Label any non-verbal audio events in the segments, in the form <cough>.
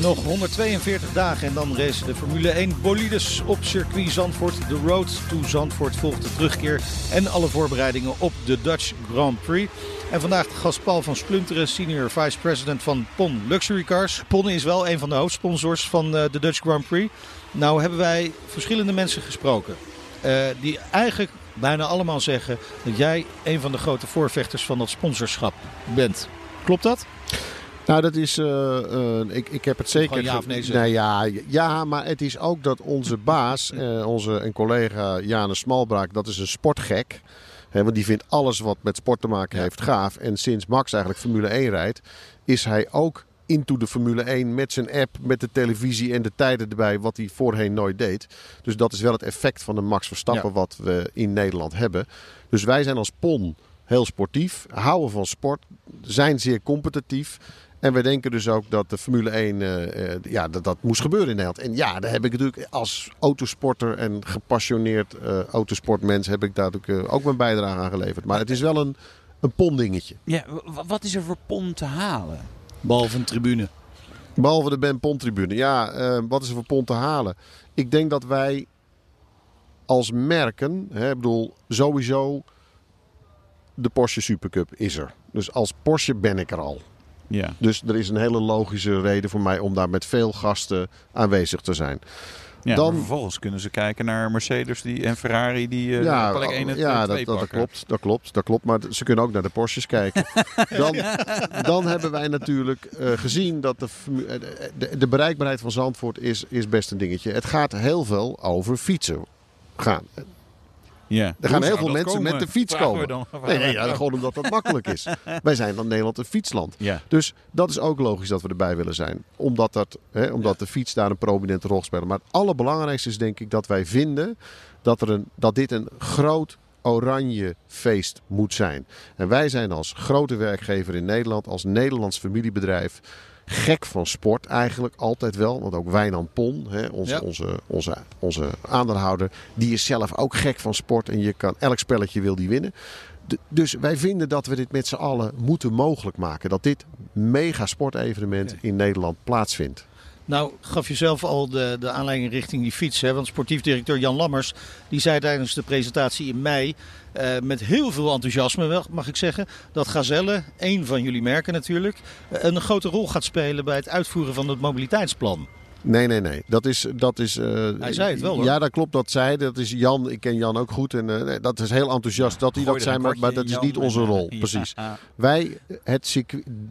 Nog 142 dagen en dan race de Formule 1 bolides op circuit Zandvoort. De Road to Zandvoort volgt de terugkeer en alle voorbereidingen op de Dutch Grand Prix. En vandaag gast Paul van Splunteren, senior vice president van PON Luxury Cars. PON is wel een van de hoofdsponsors van eh, de Dutch Grand Prix. Nou hebben wij verschillende mensen gesproken. eh, die eigenlijk bijna allemaal zeggen dat jij een van de grote voorvechters van dat sponsorschap bent. Klopt dat? Nou, dat is. eh, eh, ik, ik heb het zeker. Ja of nee nee, ja, ja, maar het is ook dat onze baas, eh, onze een collega Janus Smalbraak, dat is een sportgek. Want die vindt alles wat met sport te maken heeft gaaf. En sinds Max eigenlijk Formule 1 rijdt, is hij ook into de Formule 1 met zijn app, met de televisie en de tijden erbij, wat hij voorheen nooit deed. Dus dat is wel het effect van de Max Verstappen Ja. wat we in Nederland hebben. Dus wij zijn als PON heel sportief, houden van sport, zijn zeer competitief. En wij denken dus ook dat de Formule 1, eh, eh, ja, dat, dat moest gebeuren in Nederland. En ja, daar heb ik natuurlijk als autosporter en gepassioneerd eh, autosportmens heb ik daar natuurlijk ook mijn bijdrage aan geleverd. Maar het is wel een, een pon-dingetje. Ja, wat is er voor pon te halen? Behalve een tribune. Behalve de Ben Pon tribune. Ja, eh, wat is er voor pon te halen? Ik denk dat wij als merken, hè, ik bedoel, sowieso de Porsche Supercup is er. Dus als Porsche ben ik er al. Ja. Dus er is een hele logische reden voor mij om daar met veel gasten aanwezig te zijn. ja Dan- maar vervolgens kunnen ze kijken naar Mercedes die, en Ferrari die eh ja, plek 1 en ja 2 dat, dat, klopt, dat klopt, dat klopt. Maar ze kunnen ook naar de Porsches kijken. <laughs> Dan, dan hebben wij natuurlijk eh, gezien dat de, eh, de, de bereikbaarheid van Zandvoort is, is best een dingetje. Het gaat heel veel over fietsen gaan. Ja. Er gaan heel veel mensen komen? met de fiets komen. dan. Nee, nee ja, gewoon omdat dat makkelijk is. <laughs> Wij zijn dan Nederland een fietsland. Ja. Dus dat is ook logisch dat we erbij willen zijn. Omdat, dat, hè, omdat de fiets daar een prominente rol speelt. Maar het allerbelangrijkste is denk ik dat wij vinden dat, er een, dat dit een groot oranje feest moet zijn. En wij zijn als grote werkgever in Nederland, als Nederlands familiebedrijf, gek van sport eigenlijk altijd wel. Want ook Wijnand Pon, hè, onze, Ja. onze, onze, onze aandeelhouder, die is zelf ook gek van sport. En je kan elk spelletje wil die winnen. Dus wij vinden dat we dit met z'n allen moeten mogelijk maken. Dat dit mega sportevenement in Nederland plaatsvindt. Nou, gaf je zelf al de, de aanleiding richting die fiets. Hè? Want sportief directeur Jan Lammers die zei tijdens de presentatie in mei eh, met heel veel enthousiasme, wel, mag ik zeggen, dat Gazelle, één van jullie merken natuurlijk, eh, een grote rol gaat spelen bij het uitvoeren van het mobiliteitsplan. Nee, nee, nee. Dat is. Dat is eh, Hij zei het wel, hoor. Ja, dat klopt. Dat zei hij. Dat is Jan. Ik ken Jan ook goed. En eh, dat is heel enthousiast dat hij dat zei. Maar, maar dat is niet onze rol. ja. Precies. Wij, het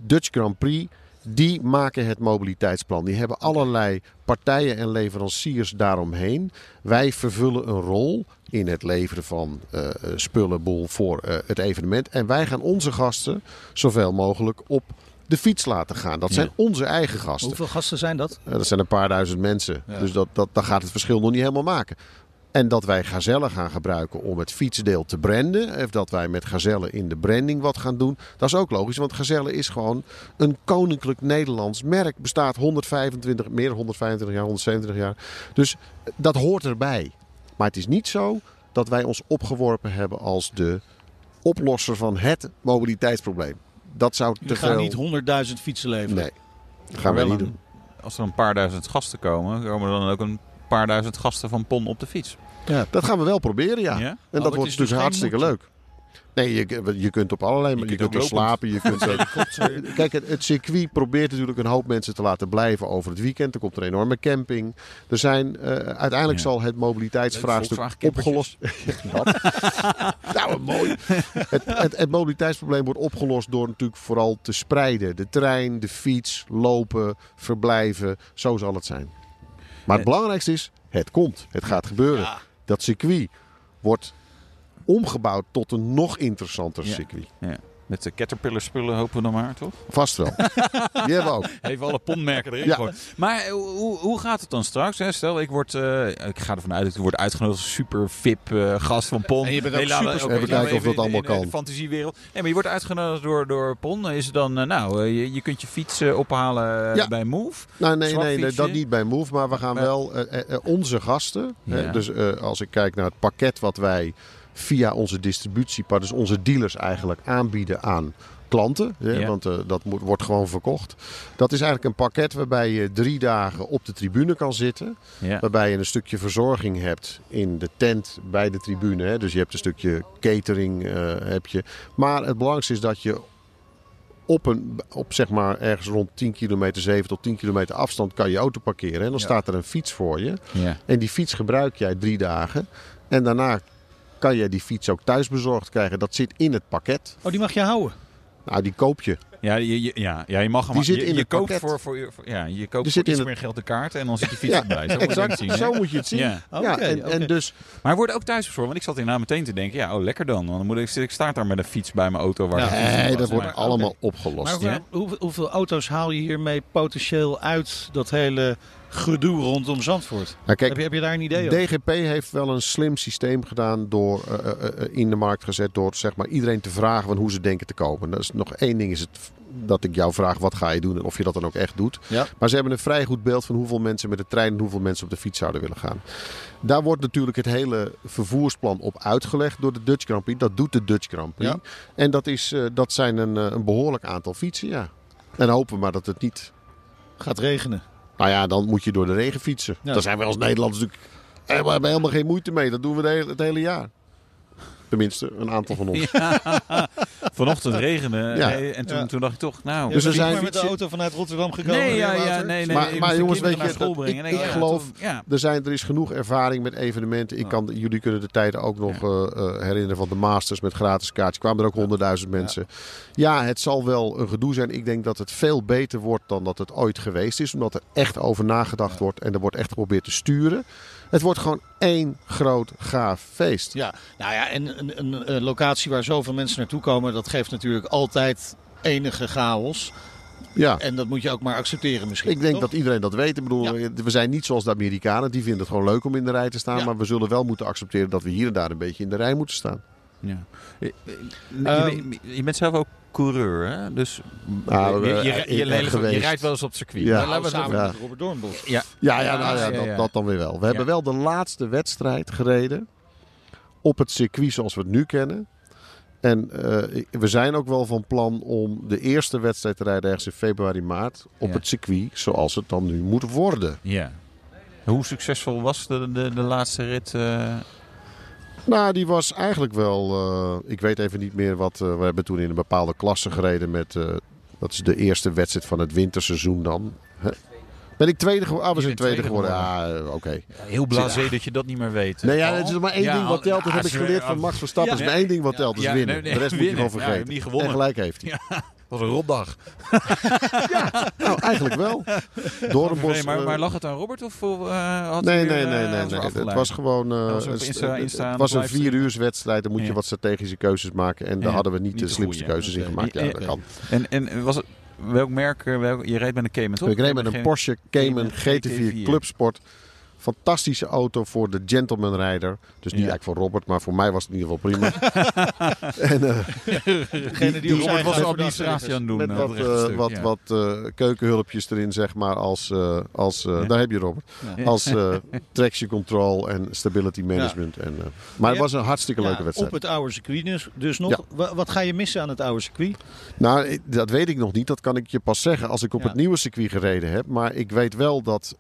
Dutch Grand Prix, die maken het mobiliteitsplan. Die hebben allerlei partijen en leveranciers daaromheen. Wij vervullen een rol in het leveren van eh spullenboel voor eh, het evenement. En wij gaan onze gasten zoveel mogelijk op de fiets laten gaan. Dat zijn onze eigen gasten. Hoeveel gasten zijn dat? Dat zijn een paar duizend mensen. Ja. Dus dat, dat, dat gaat het verschil nog niet helemaal maken. En dat wij gazellen gaan gebruiken om het fietsdeel te branden. Of dat wij met gazellen in de branding wat gaan doen. Dat is ook logisch, want gazelle is gewoon een koninklijk Nederlands merk. Bestaat 125, meer dan 125 jaar, 127 jaar. Dus dat hoort erbij. Maar het is niet zo dat wij ons opgeworpen hebben als de oplosser van het mobiliteitsprobleem. Dat zou te We gaan veel... niet 100.000 fietsen leveren. Nee, dat gaan we wel niet doen. Als er een paar duizend gasten komen, komen er dan ook een paar duizend gasten van PON op de fiets. Ja, dat gaan we wel proberen, ja. Ja? En dat wordt is dus dus hartstikke leuk. Nee, je, je kunt op allerlei Je je, kunt kunt ook er lopend. slapen. Je kunt <laughs> ook- Kijk, het, het circuit probeert natuurlijk een hoop mensen te laten blijven over het weekend. Er komt een enorme camping. Er zijn, eh, uiteindelijk Ja. zal het mobiliteitsvraagstuk opgelost. <laughs> <laughs> Nou, mooi. Het, het, het mobiliteitsprobleem wordt opgelost door natuurlijk vooral te spreiden. De trein, de fiets, lopen, verblijven. Zo zal het zijn. Maar het Eh. belangrijkste is, het komt. Het gaat gebeuren. Dat circuit wordt omgebouwd tot een nog interessanter circuit. Ja. Met de Caterpillar spullen hopen we dan maar, toch? Vast wel. Die hebben we ook. Even alle ponmerken erin Ja. gooien. Maar eh, hoe, hoe gaat het dan straks? Hè? Stel, ik, word, eh, ik ga ervan uit dat ik word uitgenodigd als super VIP eh, gast van PON. En je bent ook super- Even kijken of dat in- allemaal in, in de kan. fantasiewereld. Nee, maar je wordt uitgenodigd door, door PON. Is het dan, nou, eh, je, je kunt je fiets ophalen Ja. bij Move. Nou, nee, nee, nee, dat niet bij Move. Maar we gaan Maar- wel onze gasten. hè, dus eh, als ik kijk naar het pakket wat wij via onze distributiepartners, dus onze dealers eigenlijk aanbieden aan klanten. Hè, Ja. Want eh, dat moet, wordt gewoon verkocht. Dat is eigenlijk een pakket waarbij je drie dagen op de tribune kan zitten. Ja. Waarbij je een stukje verzorging hebt in de tent bij de tribune. Hè. Dus je hebt een stukje catering. eh, heb je. Maar het belangrijkste is dat je op, een, op zeg maar ergens rond 10 kilometer, 7 tot 10 kilometer afstand kan je auto parkeren. En dan Ja. staat er een fiets voor je. Ja. En die fiets gebruik jij drie dagen. En daarna kan je die fiets ook thuis bezorgd krijgen. Dat zit in het pakket. Oh, die mag je houden. Nou, die koop je. Ja, je, je- ja, ja, je mag hem Die zit je, in je het koopt pakket. voor, voor, voor- ja, je koopt Die voor iets het- meer geld de kaart en dan zit je <laughs> fiets Ja, erbij. Zo moet je het exact. zien? Zo moet je het zien. Ja. En, dus Maar wordt ook thuis verzorgd? Want ik zat inderdaad meteen te denken, ja, oh lekker dan. Want dan moet ik, ik sta daar met een fiets bij mijn auto. Waar nee, was. dat wordt Maar- allemaal opgelost. hoe- hoe- hoeveel auto's haal je hiermee potentieel uit dat hele gedoe rondom Zandvoort? Nou, kijk, heb, je, heb je daar een idee over? DGP heeft wel een slim systeem gedaan door eh, eh, eh, in de markt gezet door zeg maar iedereen te vragen van hoe ze denken te kopen. Dat is nog één ding is het dat ik jou vraag wat ga je doen en of je dat dan ook echt doet. Ja. Maar ze hebben een vrij goed beeld van hoeveel mensen met de trein en hoeveel mensen op de fiets zouden willen gaan. Daar wordt natuurlijk het hele vervoersplan op uitgelegd door de Dutch Grand Prix. Dat doet de Dutch Grand Prix. Ja. En dat, is, dat zijn een, een behoorlijk aantal fietsen, ja. En hopen maar dat het niet... Gaat regenen. Nou ja, dan moet je door de regen fietsen. Ja. Daar zijn wij als Nederlanders natuurlijk helemaal, helemaal geen moeite mee. Dat doen we de hele- het hele jaar. Tenminste, een aantal van ons. <laughs> Vanochtend regende Ja. eh, en toen, Ja. toen dacht ik toch, nou... Dus er je zijn maar met de auto vanuit Rotterdam gekomen. nee, ja, ja, nee, nee. Maar- jongens, weet je, dat- ik- En ik ja, geloof-. Er, zijn, er is genoeg ervaring met evenementen. Ik kan, jullie kunnen de tijden ook nog eh, eh, herinneren van de Masters met gratis kaartjes. Kwamen er ook honderdduizend mensen. Ja, het zal wel een gedoe zijn. Ik denk dat het veel beter wordt dan dat het ooit geweest is. Omdat er echt over nagedacht wordt en er wordt echt geprobeerd te sturen. Het wordt gewoon één groot gaaf feest. Ja, nou ja, en een, een, een locatie waar zoveel mensen naartoe komen, dat geeft natuurlijk altijd enige chaos. Ja. En dat moet je ook maar accepteren misschien. Ik denk toch? dat iedereen dat weet. Ik bedoel, we zijn niet zoals de Amerikanen. Die vinden het gewoon leuk om in de rij te staan. Ja. Maar we zullen wel moeten accepteren dat we hier en daar een beetje in de rij moeten staan. Ja. Je, je- Ehm, je- je bent zelf ook coureur, hè? Dus Nou, je, je, eh, je, geweest. rijdt wel eens op het circuit. Ja. Nou, laten we samen met Robert Doornbos. Ja, Ja, ja, nou ja, Ja, dat, ja. dat dan weer wel. We hebben wel de laatste wedstrijd gereden op het circuit zoals we het nu kennen. En eh, we zijn ook wel van plan om de eerste wedstrijd te rijden ergens in februari, maart. Op Ja. het circuit zoals het dan nu moet worden. ja. Hoe succesvol was de, de, de laatste rit? eh? Nou, die was eigenlijk wel. eh, ik weet even niet meer wat. eh, we hebben toen in een bepaalde klasse gereden met. eh, dat is de eerste wedstrijd van het winterseizoen dan. Hè? Ben ik tweede geworden? Ah, we zijn tweede tweede geworden. Ja, oké. Heel blasé dat je dat niet meer weet. Nee, ja, het is maar één Ja, ding wat telt. Dat ja, heb ik geleerd van Max Verstappen. Ja. Is maar één ding wat telt, is Ja, winnen. nee, nee, de rest moet je gewoon vergeten. hebt niet gewonnen. En gelijk heeft hij. Ja. Dat was een rotdag. <laughs> Nou, eigenlijk wel. Doornbos. Nee, maar, eh, maar lag het aan Robert of eh, had Nee, hij nee, weer, nee, eh, nee, nee. Het was gewoon. eh, het- Insta- het- Insta het was een vier uur wedstrijd. Dan moet je Ja. wat strategische keuzes maken. En daar Ja. hadden we niet, Niet de slimste goeie, keuzes in gemaakt. Ja, Ja, dat ja. kan. En, en was het, welk merk, eh, welk, je reed met een Cayman toch? Ik reed met een Porsche Cayman Cayman GT4 GT4. Clubsport. Fantastische auto voor de gentleman rijder. Dus niet Ja. eigenlijk voor Robert, maar voor mij was het in ieder geval prima. <laughs> en, eh, Degene die, die- op Robert zijn was administratie aan het doen. met eh, wat, eh, stuk, wat, ja. wat eh, keukenhulpjes erin, zeg maar. Als, eh, als, eh, Ja. Daar heb je Robert. Ja. Als eh, <laughs> traction control en stability management. En, eh, maar het was een hartstikke leuke wedstrijd. Op het oude circuit dus, dus nog. Wat ga je missen aan het oude circuit? Nou, dat weet ik nog niet. Dat kan ik je pas zeggen als ik op Ja. het nieuwe circuit gereden heb. Maar ik weet wel dat...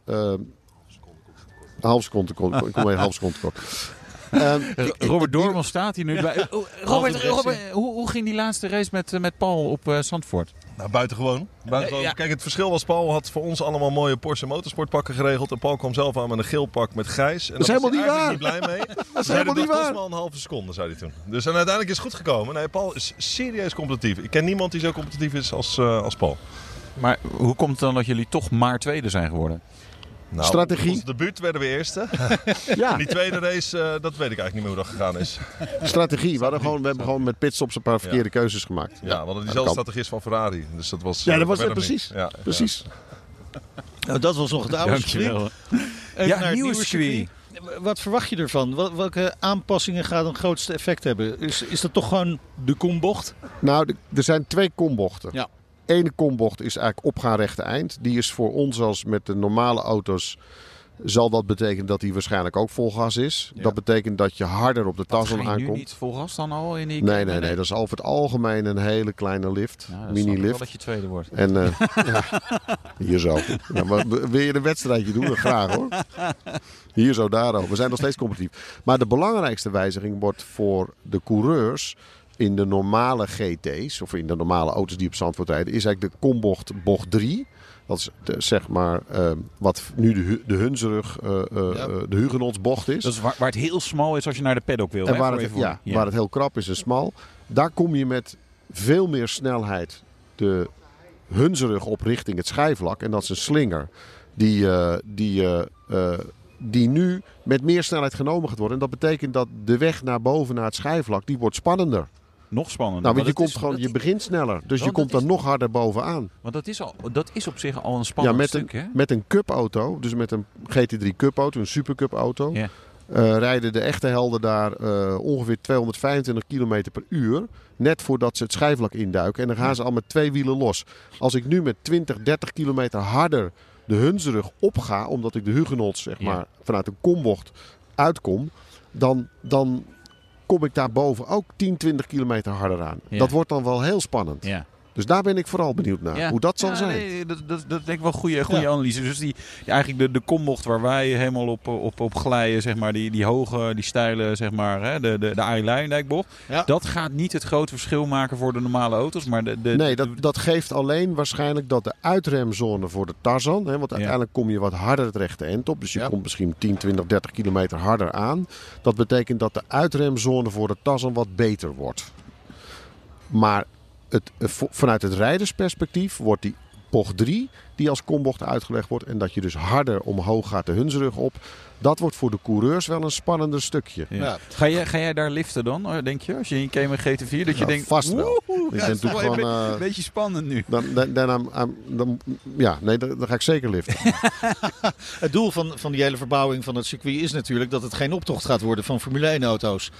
een half seconde, kom- ik kom even een half seconde kort. <laughs> Ehm, Robert Doorman staat hier nu bij. <laughs> Oh, Robert, hoe, hoe ging die laatste race met, eh, met Paul op eh Zandvoort? Nou, buitengewoon. buitengewoon. Ja. Kijk, het verschil was, Paul had voor ons allemaal mooie Porsche motorsportpakken geregeld. En Paul kwam zelf aan met een geel pak met grijs. En Dat is daar was helemaal hij niet eigenlijk niet blij mee. <laughs> dat is helemaal niet kost waar. maar een halve seconde, zei hij toen. Dus en uiteindelijk is het goed gekomen. Nee, Paul is serieus competitief. Ik ken niemand die zo competitief is als, eh, als Paul. Maar hoe komt het dan dat jullie toch maar tweede zijn geworden? Nou, Strategie? Ons debuut werden we eerste. <laughs> Ja, En die tweede race, eh, dat weet ik eigenlijk niet meer hoe dat gegaan is. strategie. We, hadden gewoon, we hebben gewoon met pitstops een paar verkeerde keuzes gemaakt. Ja, we hadden diezelfde strategie als van Ferrari. Dus dat was... Ja, eh, dat was het precies. Ja, Precies. Nou, dat was nog het oude circuit. Even Ja, naar het nieuwe circuit. Wat verwacht je ervan? Wel- Welke aanpassingen gaan het grootste effect hebben? Is, is dat toch gewoon de kombocht? Nou, de- er zijn twee kombochten. Ja. Ene kombocht is eigenlijk opgaan rechte eind. Die is voor ons als met de normale auto's zal dat betekenen dat die waarschijnlijk ook vol gas is. Ja. Dat betekent dat je harder op de nu aankomt. niet vol gas dan al in die... Nee, nee, nee. Dat is over het algemeen een hele kleine lift. Ja, wel mini-lift. dat je tweede wordt. En eh, ja, <laughs> hier zo. Ja, maar wil je een wedstrijdje doen? Dan Graag hoor. Hier zo, daar ook. We zijn nog steeds competitief. Maar de belangrijkste wijziging wordt voor de coureurs in de normale GT's, of in de normale auto's die op Zandvoort rijden, is eigenlijk de kombocht bocht 3. Dat is de, zeg maar eh, wat nu de, de Hunsrug, eh, eh, Ja. eh, de Hugenotsbocht is. Dat is waar, waar het heel smal is als je naar de paddock wil. En hè, waar het, even ja, waar het heel krap is en smal. Daar kom je met veel meer snelheid de hunzerug op richting het schijfvlak. En dat is een slinger die, die, die nu met meer snelheid genomen gaat worden. En dat betekent dat de weg naar boven, naar het schijfvlak, die wordt spannender. Nog spannender. Nou, want je, komt is- gewoon, je begint sneller. Dus je komt dan nog harder bovenaan. Want dat is, al, dat is op zich al een Ja, spannend met stuk, hè? een, met een cup-auto, dus met een GT3 Cup-auto, een supercup-auto, Ja. eh, rijden de echte helden daar eh, ongeveer 225 km per uur. Net voordat ze het schijfvlak induiken. En dan gaan ze al met twee wielen los. Als ik nu met 20, 30 kilometer harder de Hunsrug opga, omdat ik de Hugenots zeg Ja. maar, vanuit een kombocht uitkom, dan, dan kom ik daar boven ook 10, 20 kilometer harder aan. Ja. Dat wordt dan wel heel spannend. Ja. Dus daar ben ik vooral benieuwd naar. Ja. Hoe dat zal Ja, zijn. nee, dat, dat, dat denk ik wel een goede, goede Ja. analyse. Dus die, eigenlijk de, de kombocht waar wij helemaal op, op, op glijden, zeg maar, die, die hoge, die steile, zeg maar, hè, de, de, de Arie Luijendijkbocht. Ja. Dat gaat niet het grote verschil maken voor de normale auto's. Maar de, de, Nee, de- dat, dat geeft alleen waarschijnlijk dat de uitremzone voor de Tarzan. Hè, want uiteindelijk kom je wat harder het rechte eind op. Dus je Ja. komt misschien 10, 20, 30 kilometer harder aan. Dat betekent dat de uitremzone voor de Tarzan wat beter wordt. Maar het, eh, vanuit het rijdersperspectief wordt die bocht 3 die als kombocht uitgelegd wordt. En dat je dus harder omhoog gaat de hunsrug op. Dat wordt voor de coureurs wel een spannender stukje. Ja. Ja. Ga, jij, ga jij daar liften dan, denk je? Als je in KM GT4, dat je Nou, denkt... vast wel. woehoe, Ik ja, ben wel gewoon, een eh, beetje spannend nu. Dan, dan, dan, dan- ja, nee, dan, dan ga ik zeker liften. <laughs> Het doel van, van die hele verbouwing van het circuit is natuurlijk dat het geen optocht gaat worden van Formule 1 auto's.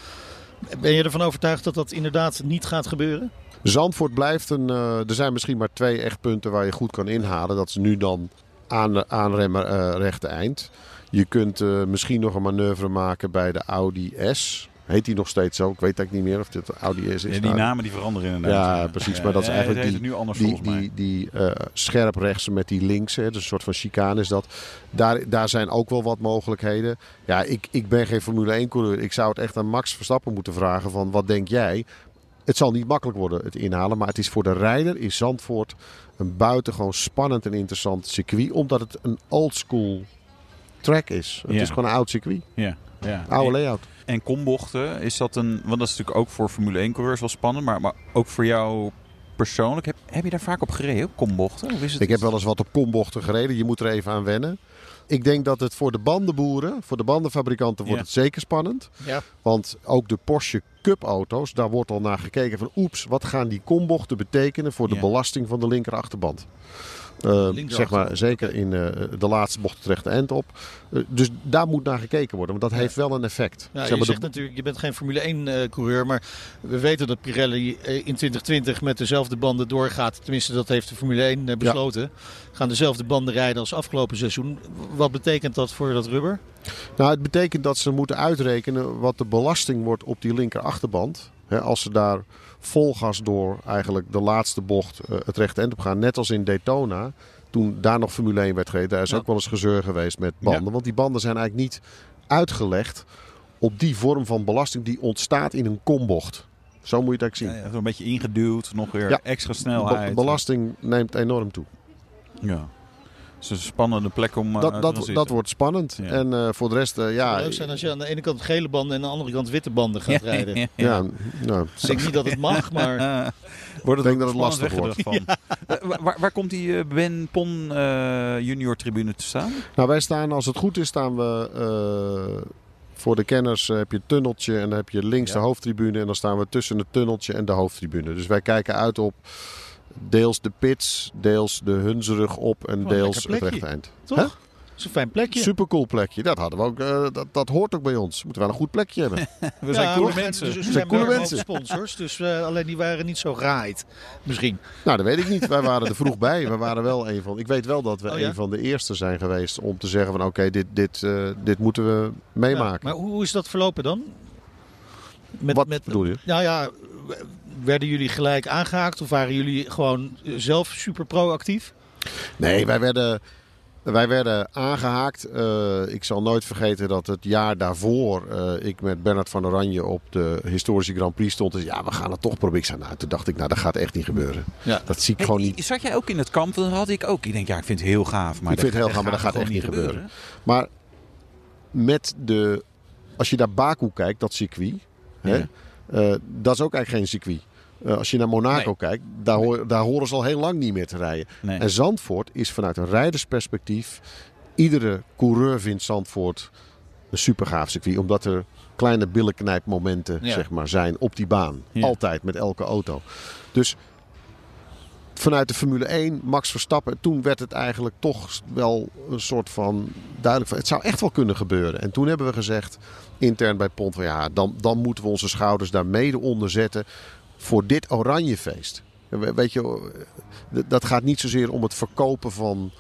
Ben je ervan overtuigd dat dat inderdaad niet gaat gebeuren? Zandvoort blijft een. eh, er zijn misschien maar twee echt punten waar je goed kan inhalen. Dat is nu dan aan, aanremmen eh, rechte eind. Je kunt eh, misschien nog een manoeuvre maken bij de Audi S. Heet die nog steeds zo? Ik weet eigenlijk niet meer of dit de Audi S is. Ja, die namen die veranderen inderdaad. Ja, precies, maar dat is eigenlijk die- heet nu anders die, die, die scherp rechts met die links, hè, dus een soort van chicane is dat. Daar, daar zijn ook wel wat mogelijkheden. Ja, ik, ik ben geen Formule 1 coureur. Ik zou het echt aan Max Verstappen moeten vragen van wat denk jij? Het zal niet makkelijk worden het inhalen, maar het is voor de rijder in Zandvoort een buitengewoon spannend en interessant circuit, omdat het een old school track is. Het Ja. is gewoon een oud circuit, Ja, ja. oude layout. En kombochten, is dat een... Want dat is natuurlijk ook voor Formule 1 coureurs wel spannend. Maar, maar ook voor jou persoonlijk. Heb, heb je daar vaak op gereden, op kombochten? Of is het Ik heb wel eens wat op kombochten gereden. Je moet er even aan wennen. Ik denk dat het voor de bandenboeren, voor de bandenfabrikanten, wordt Ja. het zeker spannend. Ja. Want ook de Porsche Cup auto's, daar wordt al naar gekeken van oeps, wat gaan die kombochten betekenen voor de Ja. belasting van de linkerachterband. Eh, zeg maar, zeker in eh, de laatste bocht het rechte eind op. Eh, dus daar moet naar gekeken worden, want dat heeft wel een effect. Ja, Zeg je maar, zegt de- natuurlijk, je bent geen Formule 1 eh, coureur, maar we weten dat Pirelli in 2020 met dezelfde banden doorgaat. Tenminste, dat heeft de Formule 1 eh, besloten. Gaan dezelfde banden rijden als afgelopen seizoen. Wat betekent dat voor dat rubber? Nou, het betekent dat ze moeten uitrekenen wat de belasting wordt op die linkerachterband. Hè, als ze daar vol gas door eigenlijk de laatste bocht eh, het rechte eind op gaan. Net als in Daytona. Toen daar nog Formule 1 werd gereden. Daar is Ja. ook wel eens gezeur geweest met banden. Ja. Want die banden zijn eigenlijk niet uitgelegd op die vorm van belasting die ontstaat in een kombocht. Zo moet je het eigenlijk zien. ja, een beetje ingeduwd, nog weer extra snelheid. belasting neemt enorm toe. Ja. Is een spannende plek om uh, dat, te dat, zitten. dat wordt spannend. Ja. En eh, voor de rest, eh, Het ja. zou leuk zijn als je aan de ene kant gele banden en aan de andere kant witte banden gaat rijden. ja, Ik ja, nou, denk niet dat het mag, maar <laughs> Wordt Ik denk dat het lastig wordt. Van. Eh, waar, waar komt die eh, Ben Pon eh, junior tribune te staan? Nou, wij staan, als het goed is, staan we eh, voor de kenners eh, heb je het tunneltje en dan heb je links Ja. de hoofdtribune en dan staan we tussen het tunneltje en de hoofdtribune. Dus wij kijken uit op deels de pits, deels de Hunzerug op en deels het rechte eind. toch? Hè? Dat is een fijn plekje. Super cool plekje. Dat hadden we ook. eh, dat, dat hoort ook bij ons. Moeten we een goed plekje hebben. <laughs> We zijn Ja, coole mensen. Dus, we zijn coole mensen. sponsors, dus eh, alleen die waren niet zo raaid. Misschien. nou, dat weet ik niet. Wij waren er vroeg <laughs> bij. We waren wel een van. Ik weet wel dat we Oh ja? een van de eerste zijn geweest om te zeggen van oké, dit, dit, eh, dit moeten we meemaken. Ja, maar hoe hoe is dat verlopen dan? Met, Wat met, bedoel je? Nou ja, werden jullie gelijk aangehaakt of waren jullie gewoon eh, zelf super proactief? Nee, wij werden, wij werden aangehaakt. Eh, ik zal nooit vergeten dat het jaar daarvoor eh, ik met Bernard van Oranje op de historische Grand Prix stond. Dus ja, we gaan het toch proberen. Ik zei, nou, toen dacht ik, nou, dat gaat echt niet gebeuren. Ja. Dat zie ik Hey, gewoon niet. Zat jij ook in het kamp? Dat had ik ook. Ik denk, ja, ik vind het heel gaaf. Maar Ik vind het heel gaaf, maar dat gaat echt niet gebeuren. Maar met de, als je naar Baku kijkt, dat circuit, hè, Ja. Dat is ook eigenlijk geen circuit. Eh, als je naar Monaco kijkt, daar, hoor- daar horen ze al heel lang niet meer te rijden. Nee. En Zandvoort is vanuit een rijdersperspectief. Iedere coureur vindt Zandvoort een super gaaf circuit. Omdat er kleine billenknijpmomenten Ja. zeg maar, zijn op die baan. Ja. Altijd met elke auto. Dus vanuit de Formule 1, Max Verstappen. Toen werd het eigenlijk toch wel een soort van duidelijk. Van, het zou echt wel kunnen gebeuren. En toen hebben we gezegd intern bij Pont. Van, ja, dan, dan moeten we onze schouders daar mede onder zetten. Voor dit Oranjefeest. We- Weet je, dat gaat niet zozeer om het verkopen van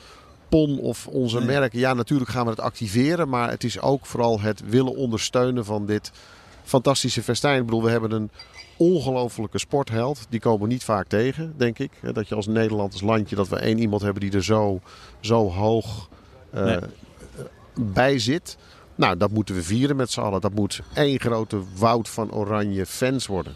PON of onze Nee. merken. Ja, natuurlijk gaan we het activeren. Maar het is ook vooral het willen ondersteunen van dit fantastische festijn. Ik bedoel, we hebben een ongelofelijke sportheld. Die komen niet vaak tegen, denk ik. Dat je als Nederland, als landje, dat we één iemand hebben die er zo, zo hoog Nee. bij zit. Nou, dat moeten we vieren met z'n allen. Dat moet één grote woud van oranje fans worden.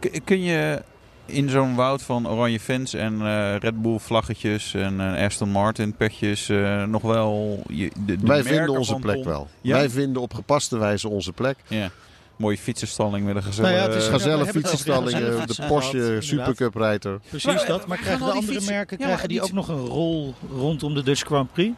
K- Kun je in zo'n woud van oranje fans en eh, Red Bull vlaggetjes en eh, Aston Martin petjes eh, nog wel je, de, de Wij vinden onze plek wel. Ja? Wij vinden op gepaste wijze onze plek. Ja. Mooie fietsenstalling met een gezellige... Nou ja, het is- over fietsenstalling, de Porsche. Supercup rijder. Precies Maar, dat. Maar krijgen de andere fietsen- merken Ja, krijgen die ook nog een rol rondom de Dutch Grand Prix?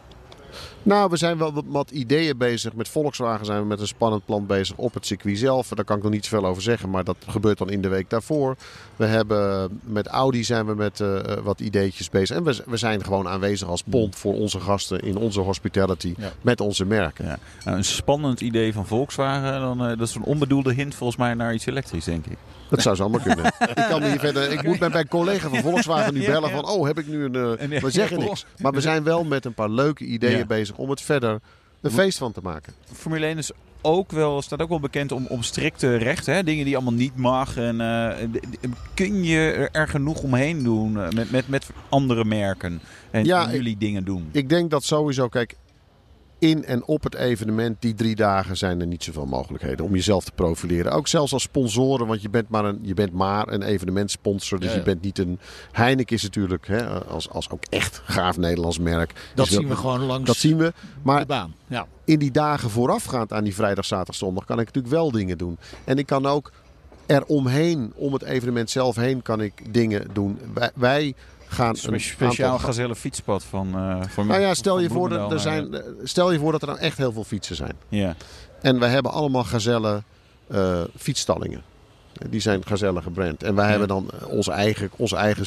Nou, we zijn wel wat, wat ideeën bezig. Met Volkswagen zijn we met een spannend plan bezig op het circuit zelf. Daar kan ik nog niet zoveel over zeggen, maar dat gebeurt dan in de week daarvoor. We hebben met Audi zijn we met eh, wat ideetjes bezig. En we, we zijn gewoon aanwezig als pont voor onze gasten in onze hospitality Ja. met onze merken. Ja. Nou, een spannend idee van Volkswagen. Dan, eh, dat is een onbedoelde hint volgens mij naar iets elektrisch, denk ik. Dat zou zomaar kunnen. <laughs> ik, kan hier verder, ik moet met mijn collega van Volkswagen nu bellen van... oh, heb ik nu een... eh, En- we zeggen niks. Maar we zijn wel met een paar leuke ideeën Ja. bezig om het verder een feest van te maken. Formule 1 is ook wel, staat ook wel bekend om, om strikte rechten. Hè? Dingen die allemaal niet mag. En, eh, kun je er genoeg omheen doen eh, met, met, met andere merken? En, Ja, en ik- jullie dingen doen? Ik denk dat sowieso, kijk, in en op het evenement, die drie dagen, zijn er niet zoveel mogelijkheden om jezelf te profileren. Ook zelfs als sponsoren, want je bent maar een, je bent maar een evenementsponsor. Dus Ja, ja. je bent niet een. Heineken is natuurlijk, hè, als, als ook echt gaaf Nederlands merk. Dat wel- zien we gewoon langs Dat zien we. Maar de baan. Ja. in die dagen voorafgaand aan die vrijdag, zaterdag, zondag kan ik natuurlijk wel dingen doen. En ik kan ook er omheen, om het evenement zelf heen, kan ik dingen doen. Wij, wij gaan een speciaal gazelle fietspad van, eh van Nou ja, stel je, voor dat er zijn, naar- stel je voor dat er nou echt heel veel fietsen zijn. Ja. En wij hebben allemaal gazelle eh, fietsstallingen. Die zijn gazelle gebrand. En wij Ja. hebben dan eh, ons eigen, ons eigen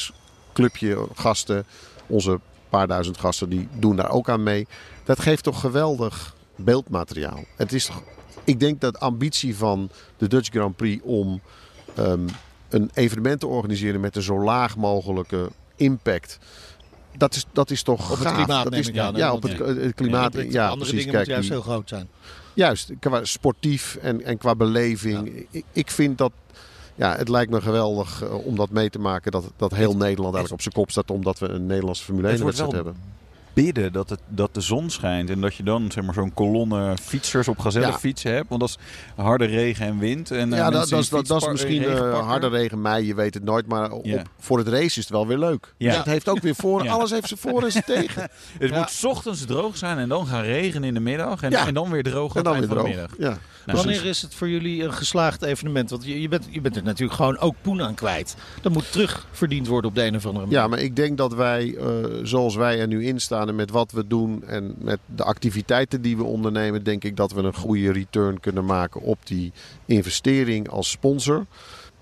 clubje gasten. Onze paar duizend gasten die doen daar ook aan mee. Dat geeft toch geweldig beeldmateriaal. Het is toch, ik denk dat de ambitie van de Dutch Grand Prix om ehm, een evenement te organiseren met een zo laag mogelijke impact. Dat is, dat is toch Op het klimaat dat neem is, ik aan, Ja, op het, klimaat. Ja, Ja, andere precies. dingen Kijk, juist die- heel groot zijn. Juist, qua sportief en, en qua beleving. Ik, ik vind dat. Ja, het lijkt me geweldig eh, om dat mee te maken. Dat, dat heel Nederland eigenlijk op zijn kop staat. Omdat we een Nederlandse Formule Het 1 wordt wedstrijd hebben. Bidden dat, het, dat de zon schijnt. En dat je dan zeg maar, zo'n kolonne fietsers op gazellenfietsen hebt. Want dat is harde regen en wind. En, eh, ja, dat, dat, dat, dat is misschien regen eh, harde regen mei, je weet het nooit. Maar op, Ja. voor het race is het wel weer leuk. Ja. Het heeft ook weer voor, Ja. alles heeft zijn voor en zijn tegen. <laughs> Het Ja. moet 's ochtends droog zijn en dan gaan regenen in de middag. En, Ja. en dan weer droog En aan dan weer droog. de middag. Ja. Nou, Wanneer is het voor jullie een geslaagd evenement? Want je, je, bent, je bent er natuurlijk gewoon ook poen aan kwijt. Dat moet terugverdiend worden op de een of andere manier. Ja, maar ik denk dat wij, eh, zoals wij er nu in staan met wat we doen en met de activiteiten die we ondernemen, denk ik dat we een goede return kunnen maken op die investering als sponsor.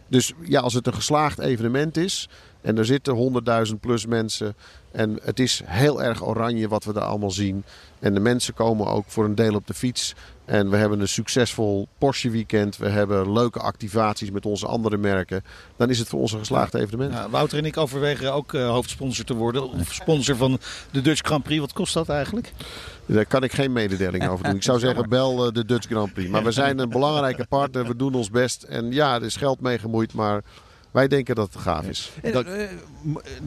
Dus ja, als het een geslaagd evenement is en er zitten 100.000 plus mensen en het is heel erg oranje wat we daar allemaal zien. En de mensen komen ook voor een deel op de fiets. En we hebben een succesvol Porsche weekend. We hebben leuke activaties met onze andere merken. Dan is het voor ons een geslaagd evenement. Ja, Wouter en ik overwegen ook eh, hoofdsponsor te worden. Of sponsor van de Dutch Grand Prix. Wat kost dat eigenlijk? Daar kan ik geen mededeling over doen. Ik zou zeggen, bel eh, de Dutch Grand Prix. Maar we zijn een belangrijke partner. We doen ons best. En ja, er is geld mee gemoeid. Maar wij denken dat het gaaf is. En, Dat- eh,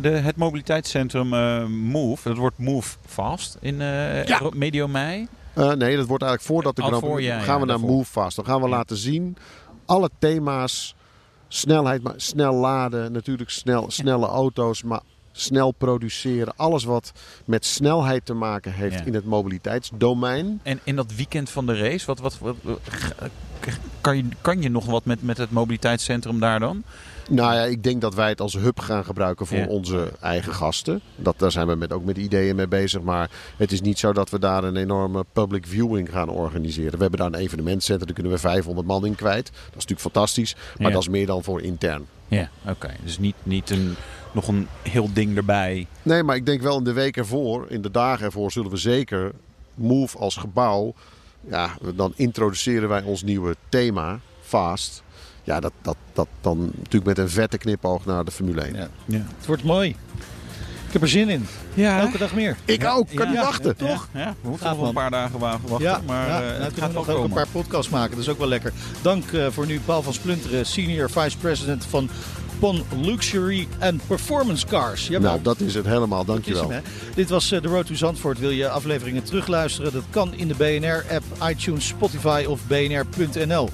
de, het mobiliteitscentrum eh, Move, dat wordt Move Fast in eh, Ja. Medio mei. Nee, dat wordt eigenlijk voordat de Grand voor, ja, ja, gaan we naar daarvoor. Move Fast. Dan gaan we laten zien alle thema's. Snelheid, maar snel laden. Natuurlijk snel, snelle auto's. Maar snel produceren. Alles wat met snelheid te maken heeft Ja. in het mobiliteitsdomein. En in dat weekend van de race, wat, wat, wat, kan, je, kan je nog wat met, met het mobiliteitscentrum daar dan? Nou ja, ik denk dat wij het als hub gaan gebruiken voor Ja. onze eigen gasten. Dat, daar zijn we met, ook met ideeën mee bezig. Maar het is niet zo dat we daar een enorme public viewing gaan organiseren. We hebben daar een evenementcentrum, daar kunnen we 500 man in kwijt. Dat is natuurlijk fantastisch. Maar Ja. dat is meer dan voor intern. Ja, oké. Dus niet, niet een, nog een heel ding erbij. Nee, maar ik denk wel in de week ervoor, in de dagen ervoor, zullen we zeker Move als gebouw. Ja, dan introduceren wij ons nieuwe thema, Fast. Ja, dat, dat, dat dan natuurlijk met een vette knipoog naar de Formule 1. Ja. Ja, Het wordt mooi. Ik heb er zin in. ja Elke dag meer. Ik ook, kan niet Ja. wachten. toch? Ja, we moeten nog een paar dagen wa- wachten. Ja, maar ja, eh, nou, het kunnen gaat nog ook komen. een paar podcasts maken. Dat is ook wel lekker. Dank eh, voor nu Paul van Splunteren, Senior Vice President van Luxury and Performance Cars. Jawel. Nou, dat is het helemaal. Dankjewel. hem. Dit was eh, The Road to Zandvoort. Wil je afleveringen terugluisteren? Dat kan in de BNR-app, iTunes, Spotify of bnr.nl.